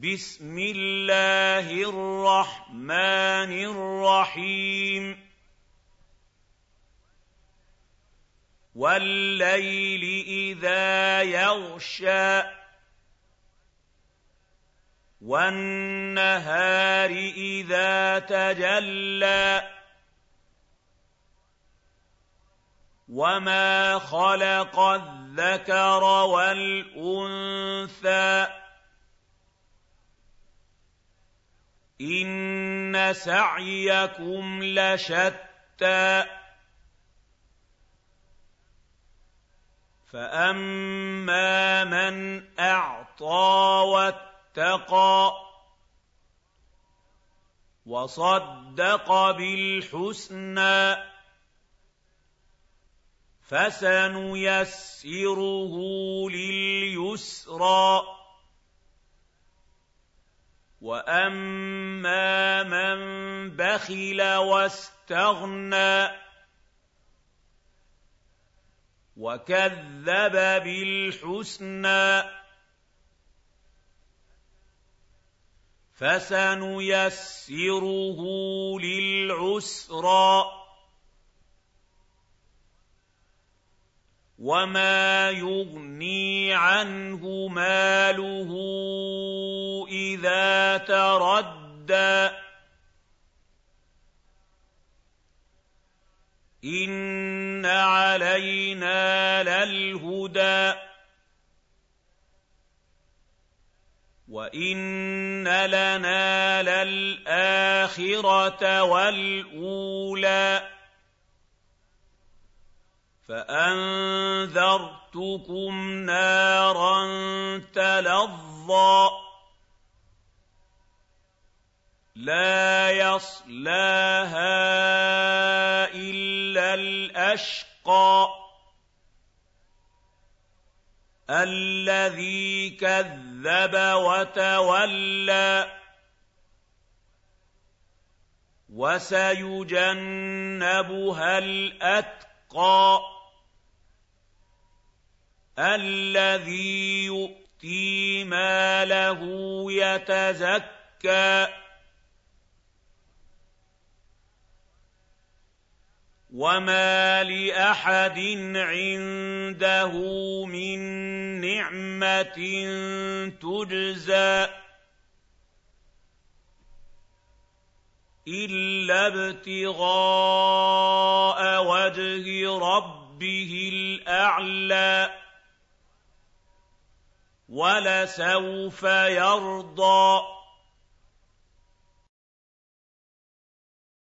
بسم الله الرحمن الرحيم. والليل إذا يغشى والنهار إذا تجلى وما خلق الذكر والأنثى ان سعيكم لشتى فاما من اعطى واتقى وصدق بالحسنى فسنيسره لليسرى واما من بخل واستغنى وكذب بالحسنى فسنيسره للعسرى وما يغني عنه ماله تردى إن علينا للهدى. وإن لنا للآخرة والأولى. فأنذرتكم نارا تلظى. لا يصلاها إلا الأشقى الذي كذب وتولى وسيجنبها الأتقى الذي يؤتي ماله يتزكى وما لاحد عنده من نعمه تجزى الا ابتغاء وجه ربه الاعلى وَلَسَوْفَ يَرْضَىٰ